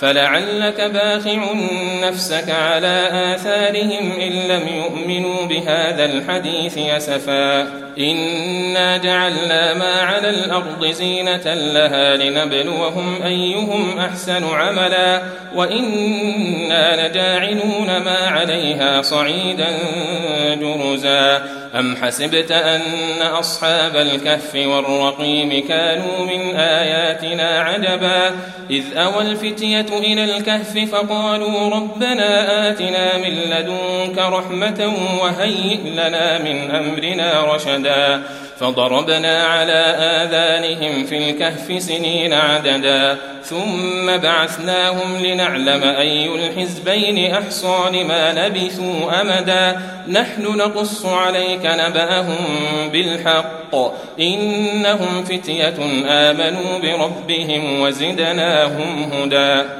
فلعلك باخع نفسك على آثارهم إن لم يؤمنوا بهذا الحديث يسفا. إنا جعلنا ما على الأرض زينة لها لنبلوهم أيهم أحسن عملا. وإنا لجاعلون ما عليها صعيدا جرزا. أم حسبت أن أصحاب الكهف والرقيم كانوا من آياتنا عجبا. إذ أوى الفتية إلى الكهف فقالوا ربنا آتنا من لدنك رحمة وهيئ لنا من أمرنا رشدا. فضربنا على آذانهم في الكهف سنين عددا. ثم بعثناهم لنعلم أي الحزبين أحصى لما لبثوا أمدا. نحن نقص عليك نبأهم بالحق. إنهم فتية آمنوا بربهم وزدناهم هدى.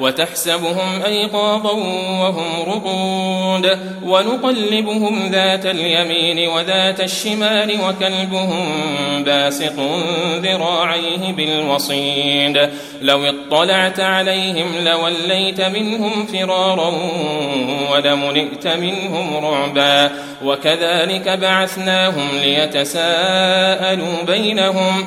وتحسبهم أيقاظا وهم رقود ونقلبهم ذات اليمين وذات الشمال وكلبهم باسط ذراعيه بالوصيد. لو اطلعت عليهم لوليت منهم فرارا ولملئت منهم رعبا. وكذلك بعثناهم ليتساءلوا بينهم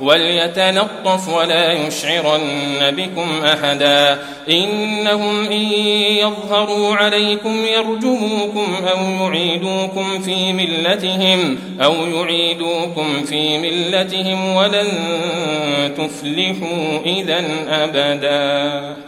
وليتلطف ولا يشعرن بكم أحدا. إنهم إن يظهروا عليكم يرجموكم أو يعيدوكم في ملتهم أو يعيدوكم في ملتهم ولن تفلحوا إذا أبدا.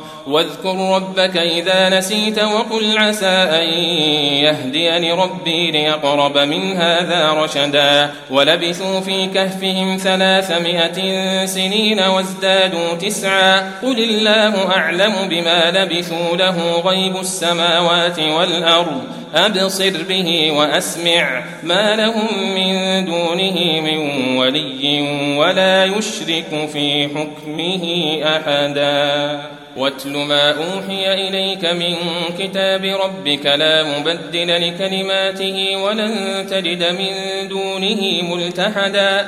واذكر ربك إذا نسيت وقل عسى أن يهديني ربي ليقرب من هذا رشدا ولبثوا في كهفهم ثلاثمائة سنين وازدادوا تسعا قل الله أعلم بما لبثوا له غيب السماوات والأرض أبصر به وأسمع ما لهم من دونه من ولي ولا يشرك في حكمه أحدا واتل ما أوحي إليك من كتاب ربك لا مبدل لكلماته ولن تجد من دونه ملتحدا.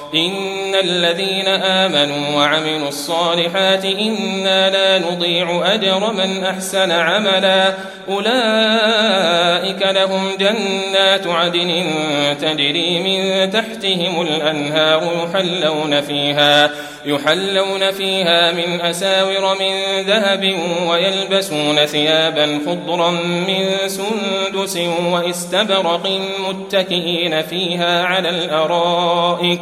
إن الذين آمنوا وعملوا الصالحات إنا لا نضيع أجر من أحسن عملا. أولئك لهم جنات عدن تجري من تحتهم الأنهار يحلون فيها يحلون فيها من أساور من ذهب ويلبسون ثيابا خضرا من سندس واستبرق متكئين فيها على الأرائك.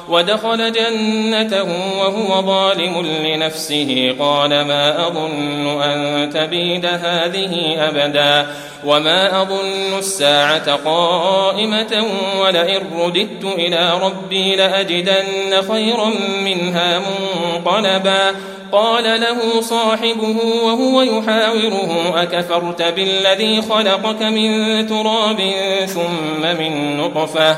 ودخل جنته وهو ظالم لنفسه. قال ما أظن أن تبيد هذه أبدا وما أظن الساعة قائمة ولئن رددت إلى ربي لأجدن خيرا منها منقلبا. قال له صاحبه وهو يحاوره أكفرت بالذي خلقك من تراب ثم من نطفة؟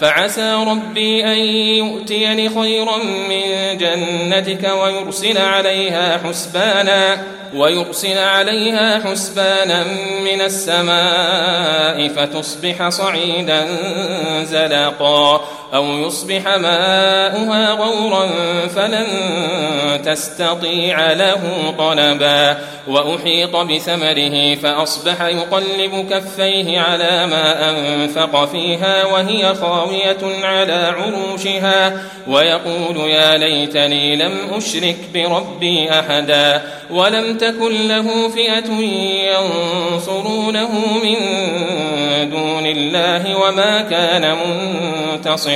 فعسى ربي أن يؤتيني خيرا من جنتك ويرسل عليها حسبانا ويرسل عليها حسبانا من السماء فتصبح صعيدا زلقا. أو يصبح ماؤها غورا فلن تستطيع له طلبا. وأحيط بثمره فأصبح يقلب كفيه على ما أنفق فيها وهي خاوية على عروشها ويقول يا ليتني لم أشرك بربي أحدا ولم تكن له فئة ينصرونه من دون الله وما كان منتصرا.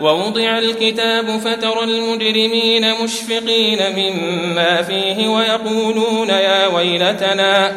ووضع الكتاب فترى المجرمين مشفقين مما فيه ويقولون يا ويلتنا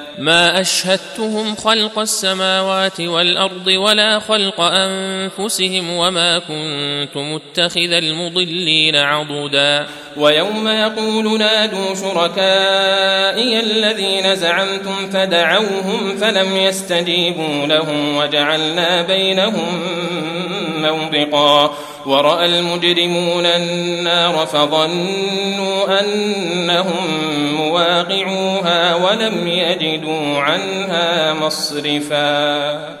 ما أشهدتهم خلق السماوات والأرض ولا خلق أنفسهم وما كنت متخذ المضلين عضدا. ويوم يقول نادوا شركائي الذين زعمتم فدعوهم فلم يستجيبوا لهم وجعلنا بينهم موبقا. ورأى المجرمون النار فظنوا أنهم مواقعوها ولم يجدوا عنها مصرفا.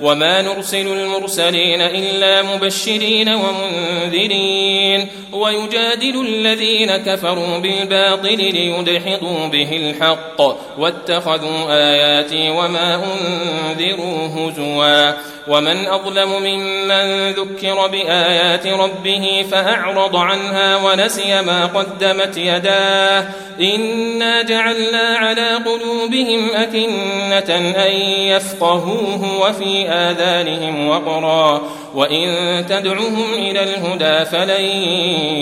وما نرسل المرسلين إلا مبشرين ومنذرين ويجادل الذين كفروا بالباطل ليدحضوا به الحق واتخذوا آياتي وما أنذروا هزوا ومن أظلم ممن ذكر بآيات ربه فأعرض عنها ونسي ما قدمت يداه إنا جعلنا على قلوبهم أكنة أن يفقهوه وفي آذانهم وقرا وإن تدعهم إلى الهدى فلن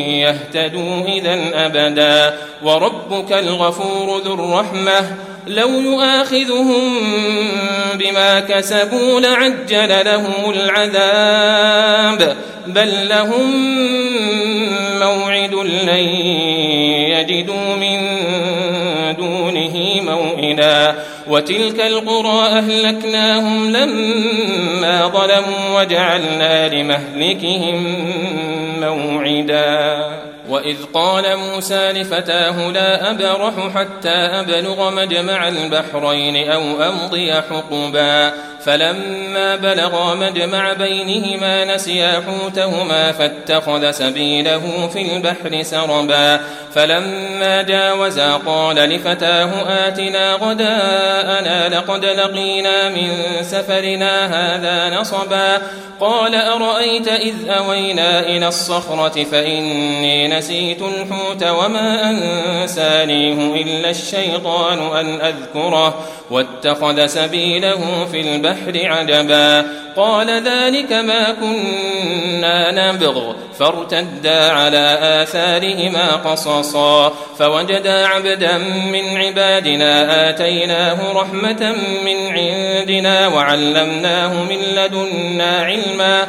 يهتدوا إذا أبدا وربك الغفور ذو الرحمة لو يؤاخذهم بما كسبوا لعجل لهم العذاب بل لهم موعد لن يجدوا من موئلا. وتلك القرى أهلكناهم لما ظلموا وجعلنا لمهلكهم موعدا. وإذ قال موسى لفتاه لا أبرح حتى أبلغ مجمع البحرين أو أمضي حقبا. فلما بلغا مجمع بينهما نسيا حوتهما فاتخذ سبيله في البحر سربا. فلما جاوزا قال لفتاه آتنا غداءنا لقد لقينا من سفرنا هذا نصبا. قال أرأيت إذ أوينا إلى الصخرة فإني نسيت الحوت وما أنسانيه إلا الشيطان أن أذكره واتخذ سبيله في البحر عجبا. قال ذلك ما كنا نبغ. فارتدا على آثارهما قصصا. فوجدا عبدا من عبادنا آتيناه رحمة من عندنا وعلمناه من لدنا علما.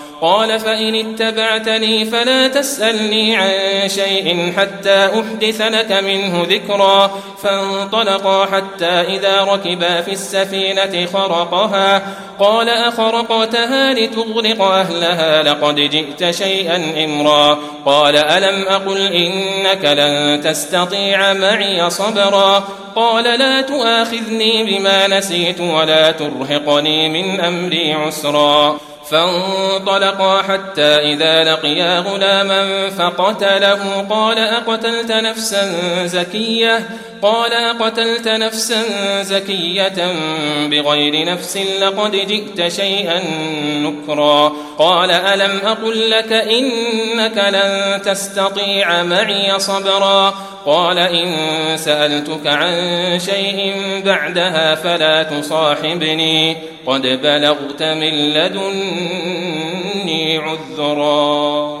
قال فإن اتبعتني فلا تسألني عن شيء حتى أحدث لك منه ذكرا. فانطلقا حتى إذا ركبا في السفينة خرقها. قال أخرقتها لتغرق أهلها لقد جئت شيئا إمرا. قال ألم أقل إنك لن تستطيع معي صبرا؟ قال لا تؤاخذني بما نسيت ولا ترهقني من أمري عسرا. فانطلقا حتى إذا لقيا غلاما فقتله. قال أقتلت نفسا زكية؟ قال أقتلت نفسا زكية بغير نفس لقد جئت شيئا نكرا. قال ألم أقل لك إنك لن تستطيع معي صبرا. قال إن سألتك عن شيء بعدها فلا تصاحبني. قد بلغت من لدني عذرا.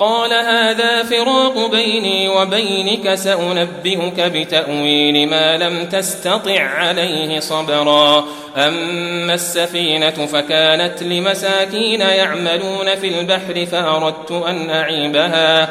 قال هذا فراق بيني وبينك سأنبئك بتأويل ما لم تستطع عليه صبرا. أما السفينة فكانت لمساكين يعملون في البحر فأردت أن أعيبها.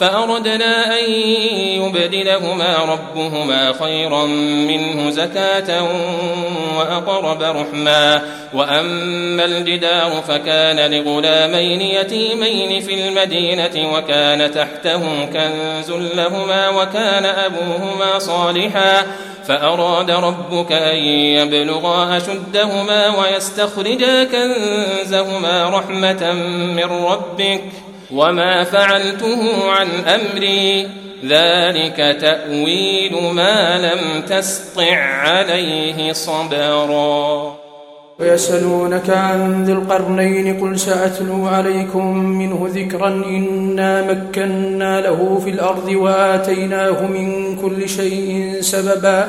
فأردنا أن يبدلهما ربهما خيرا منه زكاة وأقرب رحما. وأما الجدار فكان لغلامين يتيمين في المدينة وكان تحته كنز لهما وكان أبوهما صالحا. فأراد ربك أن يبلغا أشدهما ويستخرجا كنزهما رحمة من ربك. وما فعلته عن أمري. ذلك تأويل ما لم تسطع عليه صبرا. ويسألونك عن ذي القرنين قل سأتلو عليكم منه ذكرا إنا مكنا له في الأرض وآتيناه من كل شيء سببا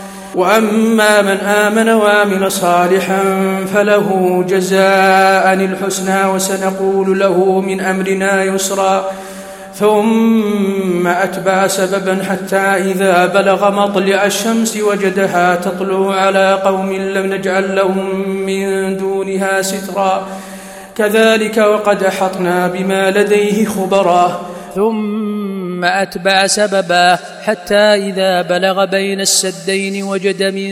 وأما من آمن وعمل صالحا فله جزاء الحسنى وسنقول له من أمرنا يسرا. ثم أتبع سببا حتى إذا بلغ مطلع الشمس وجدها تطلع على قوم لم نجعل لهم من دونها سترا. كذلك وقد أحطنا بما لديه خبرا. ثم أتبع سببا حتى إذا بلغ بين السدين وجد من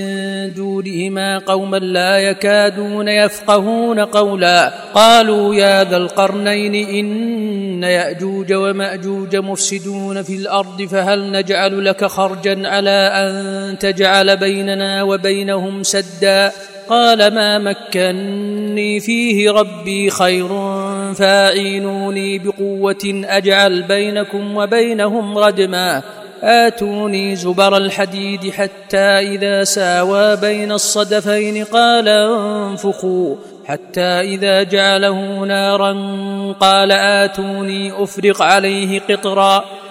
دونهما قوما لا يكادون يفقهون قولا. قالوا يا ذا القرنين إن يأجوج ومأجوج مفسدون في الأرض فهل نجعل لك خرجا على أن تجعل بيننا وبينهم سدا؟ قال ما مكني فيه ربي خير فاعينوني بقوة أجعل بينكم وبينهم ردما. آتوني زبر الحديد حتى إذا ساوى بين الصدفين قال انفخوا. حتى إذا جعله نارا قال آتوني أفرق عليه قطرا.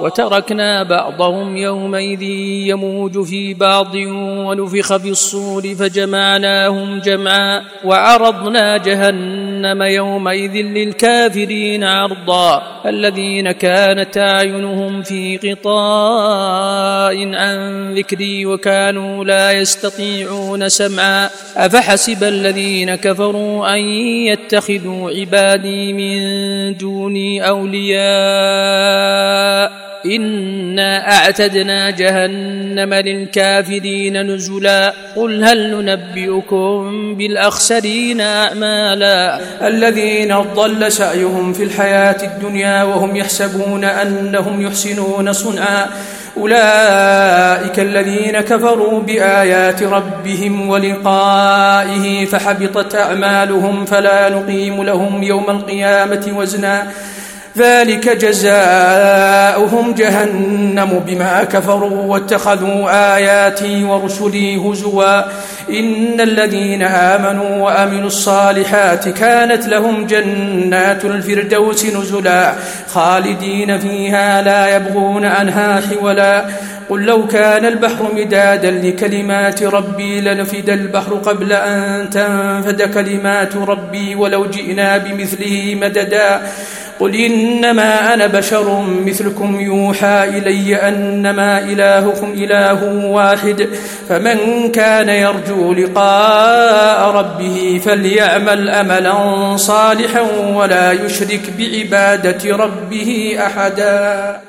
وتركنا بعضهم يومئذ يموج في بعض ونفخ في الصور فجمعناهم جمعا وعرضنا جهنم يومئذ للكافرين عرضا الذين كانت أعينهم في غطاء عن ذكري وكانوا لا يستطيعون سمعا أفحسب الذين كفروا أن يتخذوا عبادي من دوني أولياء انا اعتدنا جهنم للكافرين نزلا قل هل ننبئكم بالاخسرين اعمالا الذين ضل سعيهم في الحياة الدنيا وهم يحسبون انهم يحسنون صنعا اولئك الذين كفروا بايات ربهم ولقائه فحبطت اعمالهم فلا نقيم لهم يوم القيامه وزنا ذلك جزاؤهم جهنم بما كفروا واتخذوا آياتي ورسلي هزوا. إن الذين آمنوا وأمنوا الصالحات كانت لهم جنات الفردوس نزلا. خالدين فيها لا يبغون عنها حولا. قل لو كان البحر مدادا لكلمات ربي لنفد البحر قبل أن تنفد كلمات ربي ولو جئنا بمثله مددا. قل إنما أنا بشر مثلكم يوحى إلي أنما إلهكم إله واحد فمن كان يرجو لقاء ربه فليعمل أملا صالحا ولا يشرك بعبادة ربه أحدا